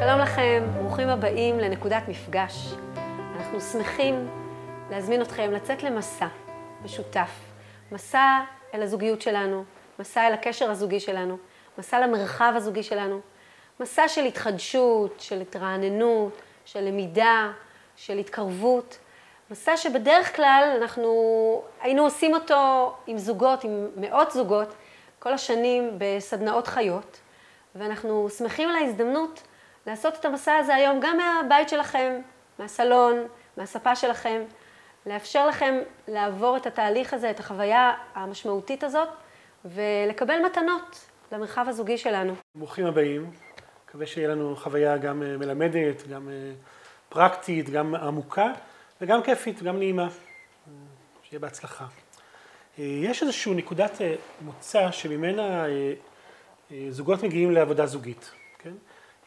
שלום לכם, ברוכים הבאים לנקודת מפגש. אנחנו שמחים להזמין אתכם לצאת למסע משותף. מסע אל הזוגיות שלנו, מסע אל הקשר הזוגי שלנו, מסע למרחב הזוגי שלנו, מסע של התחדשות, של התרעננות, של למידה, של התקרבות. מסע שבדרך כלל אנחנו היינו עושים אותו עם זוגות, עם מאות זוגות, כל השנים בסדנאות חיות, ואנחנו שמחים על ההזדמנות לעשות את המסע הזה היום גם מהבית שלכם, מהסלון, מהספה שלכם, לאפשר לכם לעבור את התהליך הזה, את החוויה המשמעותית הזאת, ולקבל מתנות למרחב הזוגי שלנו. ברוכים הבאים. מקווה שיהיה לנו חוויה גם אה, מלמדת, גם אה, פרקטית, גם עמוקה, וגם כיפית, גם נעימה. אה, שיהיה בהצלחה. יש איזושהי נקודת מוצא שממנה זוגות מגיעים לעבודה זוגית. כן?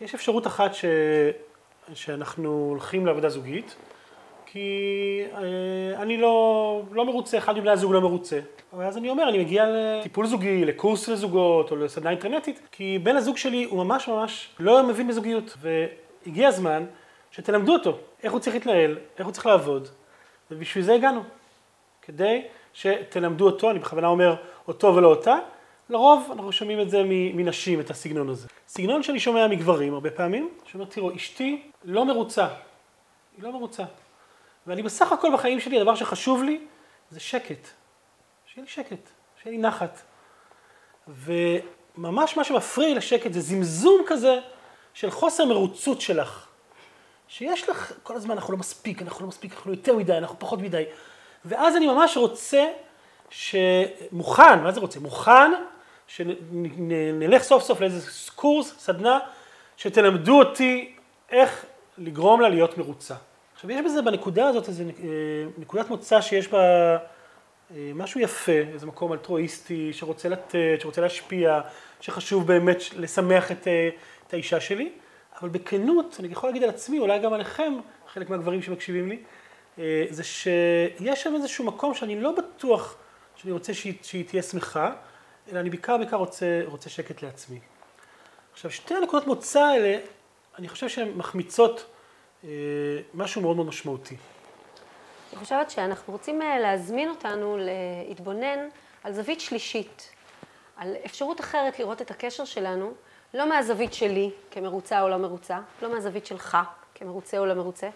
יש אפשרות אחת ש... שאנחנו הולכים לעבודה זוגית, כי אה, אני לא, לא מרוצה, אחד מבני הזוג לא מרוצה. ואז אני אומר, אני מגיע לטיפול זוגי, לקורס לזוגות או לסדנה אינטרנטית, כי בן הזוג שלי הוא ממש ממש לא מבין בזוגיות. והגיע הזמן שתלמדו אותו איך הוא צריך להתנהל, איך הוא צריך לעבוד, ובשביל זה הגענו. כדי שתלמדו אותו, אני בכוונה אומר אותו ולא אותה, לרוב אנחנו שומעים את זה מנשים, את הסגנון הזה. סגנון שאני שומע מגברים הרבה פעמים, שאומר, תראו, אשתי לא מרוצה. היא לא מרוצה. ואני בסך הכל בחיים שלי, הדבר שחשוב לי זה שקט. שיהיה לי שקט, שיהיה לי נחת. וממש מה שמפריע לשקט זה זמזום כזה של חוסר מרוצות שלך. שיש לך, כל הזמן אנחנו לא מספיק, אנחנו לא מספיק, אנחנו יותר מדי, אנחנו פחות מדי. ואז אני ממש רוצה שמוכן, מה זה רוצה? מוכן שנלך סוף סוף לאיזה קורס, סדנה, שתלמדו אותי איך לגרום לה להיות מרוצה. עכשיו יש בזה, בנקודה הזאת, איזו אה, נקודת מוצא שיש בה אה, משהו יפה, איזה מקום אלטרואיסטי, שרוצה לתת, שרוצה להשפיע, שחשוב באמת לשמח את, אה, את האישה שלי, אבל בכנות, אני יכול להגיד על עצמי, אולי גם עליכם, חלק מהגברים שמקשיבים לי, זה שיש שם איזשהו מקום שאני לא בטוח שאני רוצה שהיא, שהיא תהיה שמחה, אלא אני בעיקר בעיקר רוצה, רוצה שקט לעצמי. עכשיו, שתי הנקודות מוצא האלה, אני חושב שהן מחמיצות אה, משהו מאוד מאוד משמעותי. אני חושבת שאנחנו רוצים אה, להזמין אותנו להתבונן על זווית שלישית, על אפשרות אחרת לראות את הקשר שלנו, לא מהזווית שלי כמרוצה או לא מרוצה, לא מהזווית שלך כמרוצה או לא מרוצה,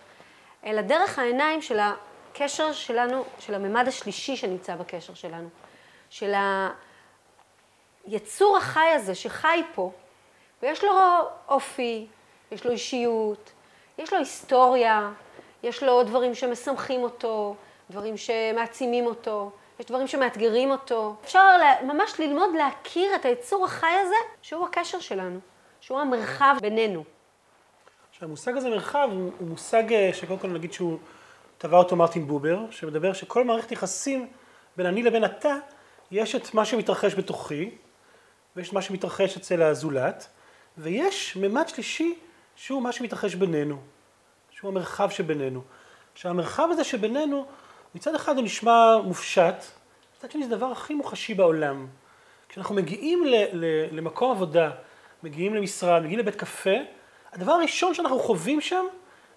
אלא דרך העיניים של הקשר שלנו, של הממד השלישי שנמצא בקשר שלנו, של היצור החי הזה שחי פה, ויש לו אופי, יש לו אישיות, יש לו היסטוריה, יש לו דברים שמשמחים אותו, דברים שמעצימים אותו, יש דברים שמאתגרים אותו. אפשר ממש ללמוד להכיר את היצור החי הזה, שהוא הקשר שלנו, שהוא המרחב בינינו. עכשיו, המושג הזה מרחב הוא, הוא מושג אה, שקודם כל נגיד שהוא טבע אותו מרטין בובר, שמדבר שכל מערכת יחסים בין אני לבין אתה, יש את מה שמתרחש בתוכי, ויש את מה שמתרחש אצל הזולת, ויש ממד שלישי שהוא מה שמתרחש בינינו, שהוא המרחב שבינינו. עכשיו המרחב הזה שבינינו, מצד אחד הוא נשמע מופשט, מצד שני זה הדבר הכי מוחשי בעולם. כשאנחנו מגיעים ל- ל- למקום עבודה, מגיעים למשרד, מגיעים לבית קפה, הדבר הראשון שאנחנו חווים שם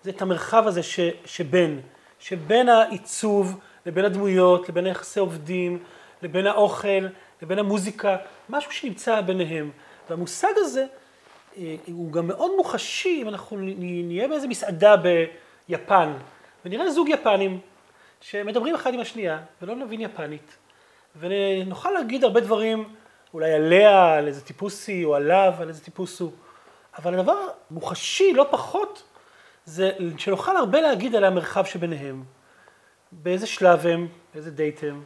זה את המרחב הזה ש- שבין, שבין העיצוב לבין הדמויות, לבין היחסי עובדים, לבין האוכל, לבין המוזיקה, משהו שנמצא ביניהם. והמושג הזה אה, הוא גם מאוד מוחשי אם אנחנו נהיה באיזה מסעדה ביפן, ונראה זוג יפנים שמדברים אחד עם השנייה ולא נבין יפנית, ונוכל להגיד הרבה דברים אולי עליה, על איזה טיפוס היא, או עליו, על איזה טיפוס הוא, אבל הדבר מוחשי לא פחות זה שנוכל הרבה להגיד על המרחב שביניהם. באיזה שלב הם, באיזה דייט הם,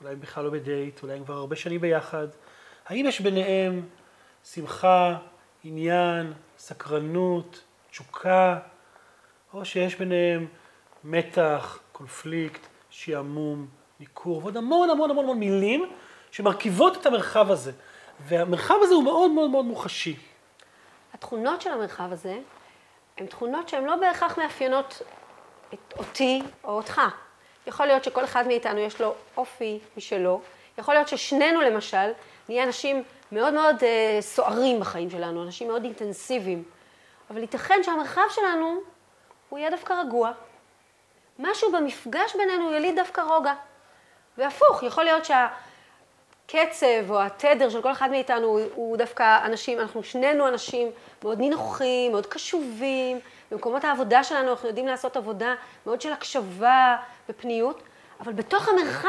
אולי הם בכלל לא בדייט, אולי הם כבר הרבה שנים ביחד. האם יש ביניהם שמחה, עניין, סקרנות, תשוקה, או שיש ביניהם מתח, קונפליקט, שעמום, ניכור, ועוד המון המון המון המון מילים שמרכיבות את המרחב הזה. והמרחב הזה הוא מאוד מאוד מאוד מוחשי. התכונות של המרחב הזה הן תכונות שהן לא בהכרח מאפיינות את אותי או אותך. יכול להיות שכל אחד מאיתנו יש לו אופי משלו. יכול להיות ששנינו למשל נהיה אנשים מאוד מאוד אה, סוערים בחיים שלנו, אנשים מאוד אינטנסיביים. אבל ייתכן שהמרחב שלנו הוא יהיה דווקא רגוע. משהו במפגש בינינו יליד דווקא רוגע. והפוך, יכול להיות שהקצב או התדר של כל אחד מאיתנו הוא, הוא דווקא אנשים, אנחנו שנינו אנשים מאוד נינוחים, מאוד קשובים. במקומות העבודה שלנו אנחנו יודעים לעשות עבודה מאוד של הקשבה ופניות, אבל בתוך המרחב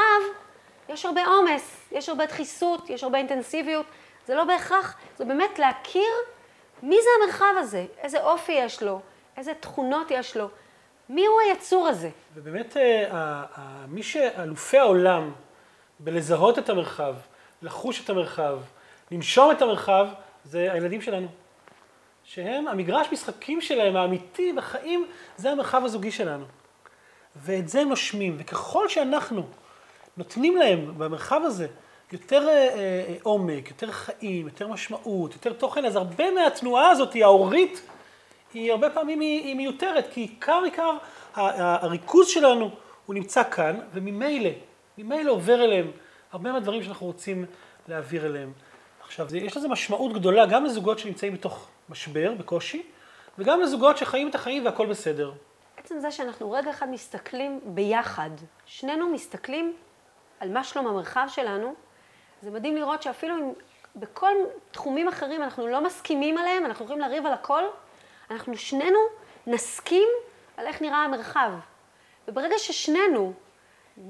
יש הרבה עומס, יש הרבה דחיסות, יש הרבה אינטנסיביות. זה לא בהכרח, זה באמת להכיר מי זה המרחב הזה, איזה אופי יש לו, איזה תכונות יש לו, מי הוא היצור הזה. ובאמת, אה, מי שאלופי העולם בלזהות את המרחב, לחוש את המרחב, לנשום את המרחב, זה הילדים שלנו. שהם, המגרש משחקים שלהם, האמיתי בחיים, זה המרחב הזוגי שלנו. ואת זה הם נושמים, וככל שאנחנו נותנים להם במרחב הזה יותר אה, אה, עומק, יותר חיים, יותר משמעות, יותר תוכן, אז הרבה מהתנועה הזאת, ההורית, היא הרבה פעמים היא, היא מיותרת, כי עיקר עיקר הריכוז שלנו הוא נמצא כאן, וממילא, ממילא עובר אליהם הרבה מהדברים שאנחנו רוצים להעביר אליהם. עכשיו, זה, יש לזה משמעות גדולה גם לזוגות שנמצאים בתוך משבר, בקושי, וגם לזוגות שחיים את החיים והכל בסדר. עצם זה שאנחנו רגע אחד מסתכלים ביחד, שנינו מסתכלים על מה שלום המרחב שלנו, זה מדהים לראות שאפילו אם בכל תחומים אחרים אנחנו לא מסכימים עליהם, אנחנו יכולים לריב על הכל, אנחנו שנינו נסכים על איך נראה המרחב. וברגע ששנינו,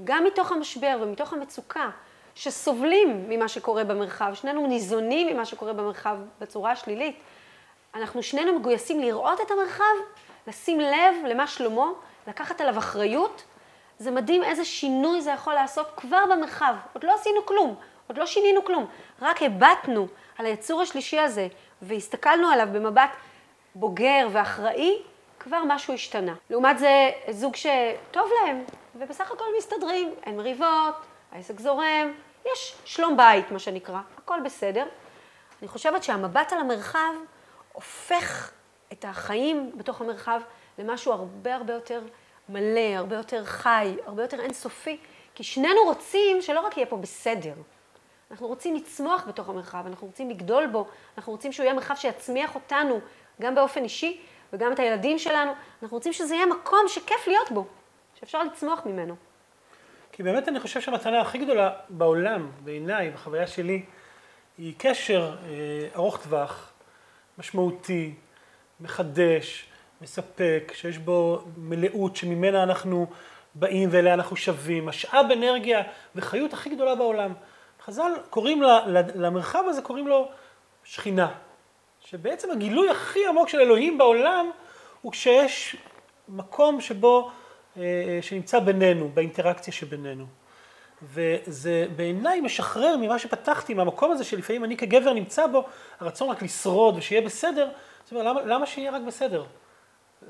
גם מתוך המשבר ומתוך המצוקה, שסובלים ממה שקורה במרחב, שנינו ניזונים ממה שקורה במרחב בצורה השלילית, אנחנו שנינו מגויסים לראות את המרחב, לשים לב למה שלמה, לקחת עליו אחריות. זה מדהים איזה שינוי זה יכול לעשות כבר במרחב. עוד לא עשינו כלום, עוד לא שינינו כלום. רק הבטנו על היצור השלישי הזה והסתכלנו עליו במבט בוגר ואחראי, כבר משהו השתנה. לעומת זה, זוג שטוב להם, ובסך הכל מסתדרים, אין מריבות, העסק זורם, יש שלום בית, מה שנקרא, הכל בסדר. אני חושבת שהמבט על המרחב הופך את החיים בתוך המרחב למשהו הרבה הרבה יותר מלא, הרבה יותר חי, הרבה יותר אינסופי, כי שנינו רוצים שלא רק יהיה פה בסדר, אנחנו רוצים לצמוח בתוך המרחב, אנחנו רוצים לגדול בו, אנחנו רוצים שהוא יהיה מרחב שיצמיח אותנו, גם באופן אישי וגם את הילדים שלנו, אנחנו רוצים שזה יהיה מקום שכיף להיות בו, שאפשר לצמוח ממנו. כי באמת אני חושב שהמתנה הכי גדולה בעולם, בעיניי, בחוויה שלי, היא קשר אה, ארוך טווח, משמעותי, מחדש, מספק, שיש בו מלאות שממנה אנחנו באים ואליה אנחנו שווים, משאב אנרגיה וחיות הכי גדולה בעולם. חז"ל קוראים למרחב הזה, קוראים לו שכינה. שבעצם הגילוי הכי עמוק של אלוהים בעולם הוא כשיש מקום שבו, אה, שנמצא בינינו, באינטראקציה שבינינו. וזה בעיניי משחרר ממה שפתחתי, מהמקום הזה שלפעמים אני כגבר נמצא בו, הרצון רק לשרוד ושיהיה בסדר, זאת אומרת, למה, למה שיהיה רק בסדר?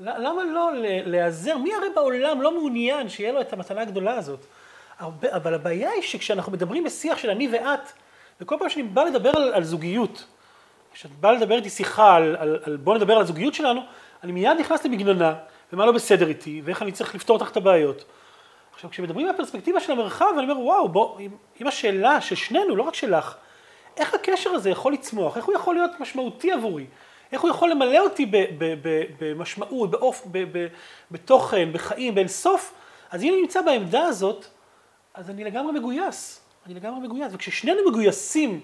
למה לא להיעזר? מי הרי בעולם לא מעוניין שיהיה לו את המתנה הגדולה הזאת? אבל הבעיה היא שכשאנחנו מדברים בשיח של אני ואת, וכל פעם שאני בא לדבר על, על זוגיות, כשאת באה לדבר איתי שיחה על, על, על בוא נדבר על הזוגיות שלנו, אני מיד נכנס למגננה, ומה לא בסדר איתי, ואיך אני צריך לפתור תחת הבעיות. עכשיו, כשמדברים מהפרספקטיבה של המרחב, אני אומר, וואו, בוא, אם השאלה של שנינו, לא רק שלך, איך הקשר הזה יכול לצמוח, איך הוא יכול להיות משמעותי עבורי, איך הוא יכול למלא אותי במשמעות, באוף, בתוכן, בחיים, באין סוף, אז אם אני נמצא בעמדה הזאת, אז אני לגמרי מגויס, אני לגמרי מגויס, וכששנינו מגויסים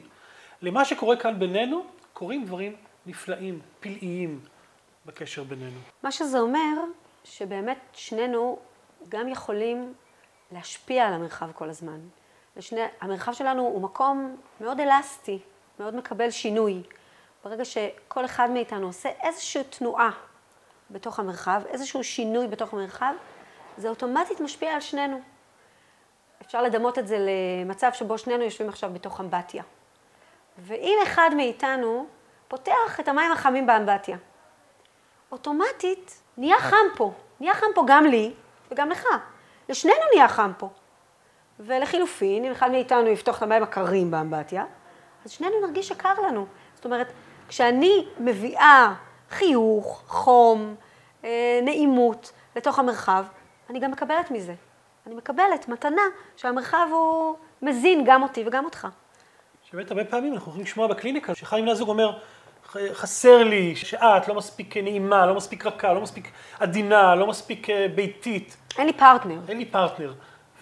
למה שקורה כאן בינינו, קורים דברים נפלאים, פלאיים, בקשר בינינו. מה שזה אומר, שבאמת שנינו גם יכולים להשפיע על המרחב כל הזמן. לשני, המרחב שלנו הוא מקום מאוד אלסטי, מאוד מקבל שינוי. ברגע שכל אחד מאיתנו עושה איזושהי תנועה בתוך המרחב, איזשהו שינוי בתוך המרחב, זה אוטומטית משפיע על שנינו. אפשר לדמות את זה למצב שבו שנינו יושבים עכשיו בתוך אמבטיה. ואם אחד מאיתנו פותח את המים החמים באמבטיה, אוטומטית נהיה חם פה. נהיה חם פה גם לי וגם לך. לשנינו נהיה חם פה. ולחילופין, אם אחד מאיתנו יפתוח את המים הקרים באמבטיה, אז שנינו נרגיש שקר לנו. זאת אומרת, כשאני מביאה חיוך, חום, אה, נעימות לתוך המרחב, אני גם מקבלת מזה. אני מקבלת מתנה שהמרחב הוא מזין גם אותי וגם אותך. שבאמת הרבה פעמים אנחנו יכולים לשמוע בקליניקה, שאחד מבני הזוג אומר, חסר לי שאת לא מספיק נעימה, לא מספיק רכה, לא מספיק עדינה, לא מספיק אה, ביתית. אין לי פרטנר. אין לי פרטנר.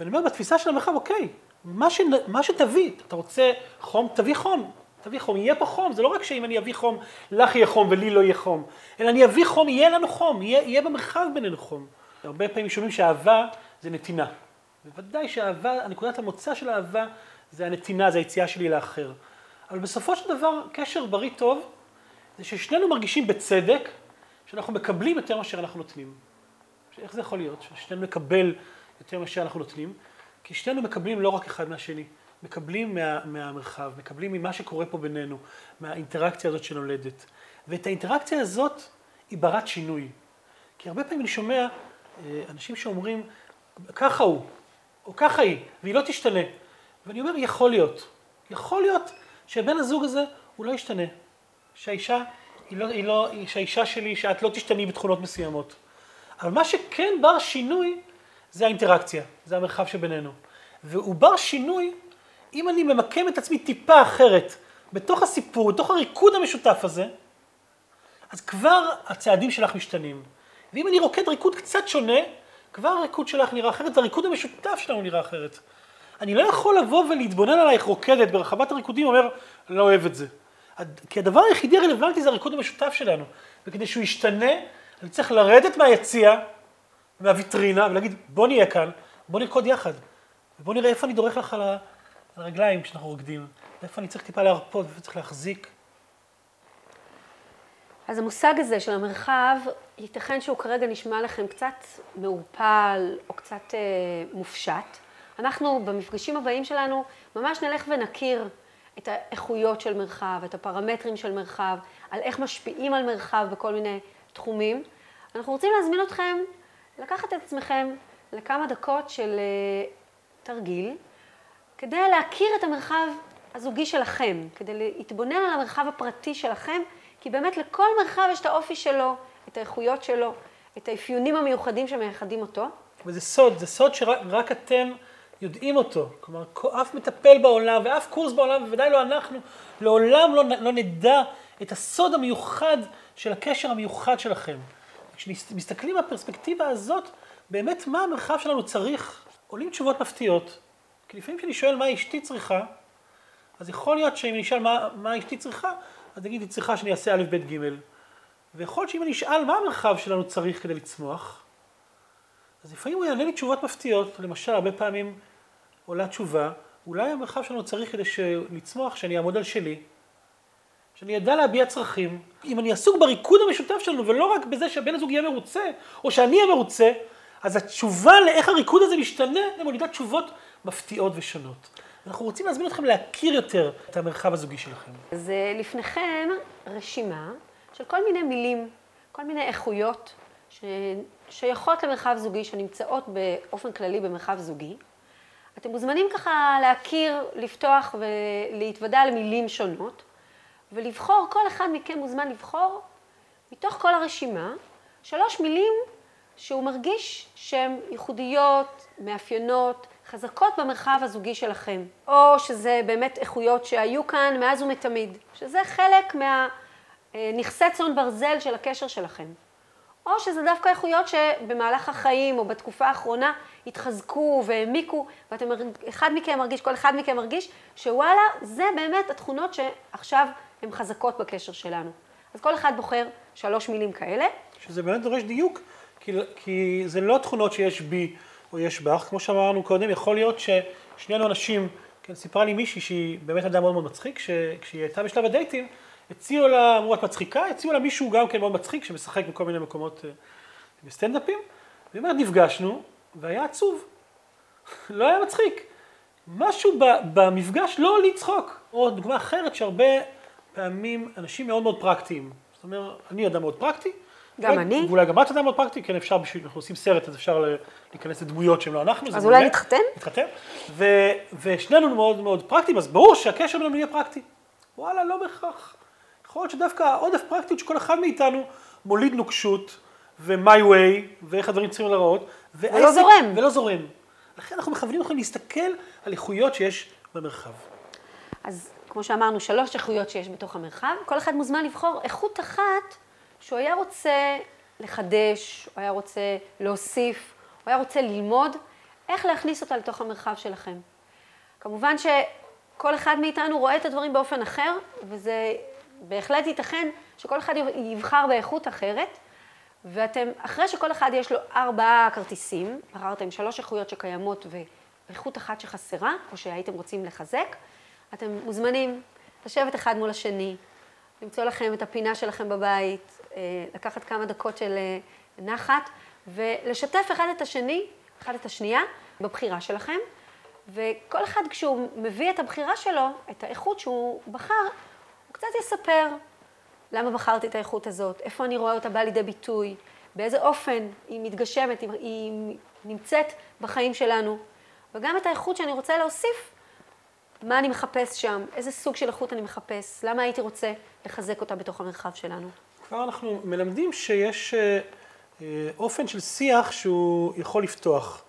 ואני אומר, בתפיסה של המרחב, אוקיי, מה, ש... מה שתביא, אתה רוצה חום, תביא חום. תביא חום, יהיה פה חום, זה לא רק שאם אני אביא חום, לך יהיה חום ולי לא יהיה חום, אלא אני אביא חום, יהיה לנו חום, יהיה, יהיה במרחב בינינו חום. הרבה פעמים שומעים שאהבה זה נתינה. בוודאי שאהבה, נקודת המוצא של אהבה זה הנתינה, זה היציאה שלי לאחר. אבל בסופו של דבר, קשר בריא טוב, זה ששנינו מרגישים בצדק, שאנחנו מקבלים יותר מאשר אנחנו נותנים. איך זה יכול להיות? ששנינו נקבל יותר מאשר אנחנו נותנים? כי שנינו מקבלים לא רק אחד מהשני, מקבלים מה, מהמרחב, מקבלים ממה שקורה פה בינינו, מהאינטראקציה הזאת שנולדת. ואת האינטראקציה הזאת היא ברת שינוי. כי הרבה פעמים אני שומע אה, אנשים שאומרים, ככה הוא, או ככה היא, והיא לא תשתנה. ואני אומר, יכול להיות. יכול להיות שבן הזוג הזה הוא לא ישתנה. שהאישה, היא לא, היא לא, שהאישה שלי, שאת לא תשתני בתכונות מסוימות. אבל מה שכן בר שינוי, זה האינטראקציה, זה המרחב שבינינו. והוא בר שינוי אם אני ממקם את עצמי טיפה אחרת בתוך הסיפור, בתוך הריקוד המשותף הזה, אז כבר הצעדים שלך משתנים. ואם אני רוקד ריקוד קצת שונה, כבר הריקוד שלך נראה אחרת, והריקוד המשותף שלנו נראה אחרת. אני לא יכול לבוא ולהתבונן עלייך רוקדת ברחבת הריקודים, אומר, לא אוהב את זה. כי הדבר היחידי הרלוונטי זה הריקוד המשותף שלנו. וכדי שהוא ישתנה, אני צריך לרדת מהיציע, מהוויטרינה, ולהגיד, בוא נהיה כאן, בוא נרקוד יחד. ובוא נראה איפה אני דורך לך על הרגליים כשאנחנו רוקדים, ואיפה אני צריך טיפה להרפות, ואיפה צריך להחזיק. אז המושג הזה של המרחב, ייתכן שהוא כרגע נשמע לכם קצת מעורפל או קצת אה, מופשט. אנחנו במפגשים הבאים שלנו ממש נלך ונכיר את האיכויות של מרחב, את הפרמטרים של מרחב, על איך משפיעים על מרחב בכל מיני תחומים. אנחנו רוצים להזמין אתכם לקחת את עצמכם לכמה דקות של אה, תרגיל, כדי להכיר את המרחב הזוגי שלכם, כדי להתבונן על המרחב הפרטי שלכם, כי באמת לכל מרחב יש את האופי שלו, את האיכויות שלו, את האפיונים המיוחדים שמייחדים אותו. וזה סוד, זה סוד שרק אתם יודעים אותו. כלומר, אף מטפל בעולם ואף קורס בעולם, בוודאי לא אנחנו, לעולם לא, לא נדע את הסוד המיוחד של הקשר המיוחד שלכם. כשמסתכלים מהפרספקטיבה הזאת, באמת מה המרחב שלנו צריך, עולים תשובות מפתיעות. כי לפעמים כשאני שואל מה אשתי צריכה, אז יכול להיות שאם אני אשאל מה, מה אשתי צריכה, אז נגיד היא צריכה שאני אעשה א', ב', ג', ויכול להיות שאם אני אשאל מה המרחב שלנו צריך כדי לצמוח, אז לפעמים הוא יענה לי תשובות מפתיעות, למשל הרבה פעמים עולה תשובה, אולי המרחב שלנו צריך כדי לצמוח, שאני אעמוד על שלי, שאני אדע להביע צרכים. אם אני עסוק בריקוד המשותף שלנו, ולא רק בזה שהבן הזוג יהיה מרוצה, או שאני אהיה מרוצה, אז התשובה לאיך הריקוד הזה משתנה, זה מולידה תשובות מפתיעות ושונות. אנחנו רוצים להזמין אתכם להכיר יותר את המרחב הזוגי שלכם. אז אה, לפניכם רשימה של כל מיני מילים, כל מיני איכויות ששייכות למרחב זוגי, שנמצאות באופן כללי במרחב זוגי. אתם מוזמנים ככה להכיר, לפתוח ולהתוודע למילים שונות, ולבחור, כל אחד מכם מוזמן לבחור מתוך כל הרשימה שלוש מילים שהוא מרגיש שהן ייחודיות, מאפיינות, חזקות במרחב הזוגי שלכם, או שזה באמת איכויות שהיו כאן מאז ומתמיד, שזה חלק מהנכסי צאן ברזל של הקשר שלכם, או שזה דווקא איכויות שבמהלך החיים או בתקופה האחרונה התחזקו והעמיקו, ואתם, אחד מכם מרגיש, כל אחד מכם מרגיש, שוואלה, זה באמת התכונות שעכשיו הן חזקות בקשר שלנו. אז כל אחד בוחר שלוש מילים כאלה. שזה באמת דורש דיוק, כי, כי זה לא תכונות שיש בי או יש בך, כמו שאמרנו קודם, יכול להיות ששנינו אנשים, כן, סיפרה לי מישהי שהיא באמת אדם מאוד מאוד מצחיק, כשהיא הייתה בשלב הדייטים, הציעו לה, אמרו את מצחיקה, הציעו לה מישהו גם כן מאוד מצחיק, שמשחק בכל מיני מקומות אה, בסטנדאפים, והיא אומרת, נפגשנו, והיה עצוב, לא היה מצחיק. משהו במפגש לא לצחוק. או דוגמה אחרת שהרבה פעמים אנשים מאוד מאוד פרקטיים. זאת אומרת, אני אדם מאוד פרקטי, גם אני. ואולי גם את יודעת מאוד פרקטי, כן אפשר, בשביל, אנחנו עושים סרט, אז אפשר להיכנס לדמויות שהן לא אנחנו. אז אולי נתחתן? נתחתן. ושנינו מאוד מאוד פרקטיים, אז ברור שהקשר בינינו יהיה פרקטי. וואלה, לא בהכרח. יכול להיות שדווקא העודף פרקטיות שכל אחד מאיתנו מוליד נוקשות, ו-my way, ואיך הדברים צריכים להיראות. ולא זורם. ולא זורם. לכן אנחנו מכוונים אתכם להסתכל על איכויות שיש במרחב. אז כמו שאמרנו, שלוש איכויות שיש בתוך המרחב, כל אחד מוזמן לבחור איכות אחת שהוא היה רוצה לחדש, הוא היה רוצה להוסיף, הוא היה רוצה ללמוד, איך להכניס אותה לתוך המרחב שלכם. כמובן שכל אחד מאיתנו רואה את הדברים באופן אחר, וזה בהחלט ייתכן שכל אחד יבחר באיכות אחרת, ואתם, אחרי שכל אחד יש לו ארבעה כרטיסים, בחרתם שלוש איכויות שקיימות ואיכות אחת שחסרה, או שהייתם רוצים לחזק, אתם מוזמנים לשבת אחד מול השני, למצוא לכם את הפינה שלכם בבית, אה, לקחת כמה דקות של אה, נחת, ולשתף אחד את השני, אחד את השנייה, בבחירה שלכם. וכל אחד כשהוא מביא את הבחירה שלו, את האיכות שהוא בחר, קצת יספר למה בחרתי את האיכות הזאת, איפה אני רואה אותה באה לידי ביטוי, באיזה אופן היא מתגשמת, היא נמצאת בחיים שלנו, וגם את האיכות שאני רוצה להוסיף, מה אני מחפש שם, איזה סוג של איכות אני מחפש, למה הייתי רוצה לחזק אותה בתוך המרחב שלנו. כבר אנחנו מלמדים שיש אה, אה, אופן של שיח שהוא יכול לפתוח,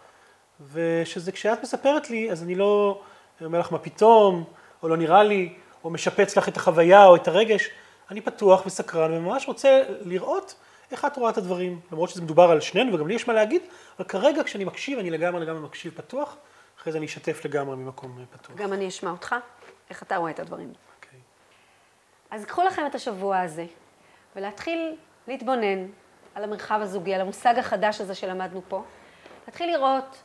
ושזה כשאת מספרת לי, אז אני לא אומר לך מה פתאום, או לא נראה לי, או משפץ לך את החוויה או את הרגש, אני פתוח וסקרן וממש רוצה לראות איך את רואה את הדברים, למרות שזה מדובר על שנינו וגם לי יש מה להגיד, אבל כרגע כשאני מקשיב, אני לגמרי לגמרי מקשיב פתוח, אחרי זה אני אשתף לגמרי ממקום פתוח. גם אני אשמע אותך, איך אתה רואה את הדברים. Okay. אוקיי. אז קחו לכם את השבוע הזה, ולהתחיל להתבונן על המרחב הזוגי, על המושג החדש הזה שלמדנו פה. להתחיל לראות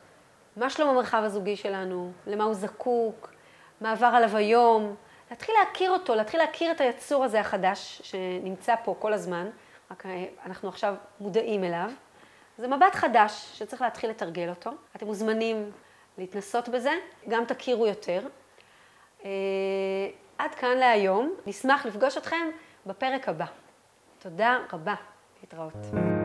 מה שלום המרחב הזוגי שלנו, למה הוא זקוק, מה עבר עליו היום, להתחיל להכיר אותו, להתחיל להכיר את היצור הזה החדש שנמצא פה כל הזמן, רק אה, אנחנו עכשיו מודעים אליו. זה מבט חדש שצריך להתחיל לתרגל אותו. אתם מוזמנים להתנסות בזה, גם תכירו יותר. אה, עד כאן להיום, נשמח לפגוש אתכם בפרק הבא. תודה רבה, להתראות.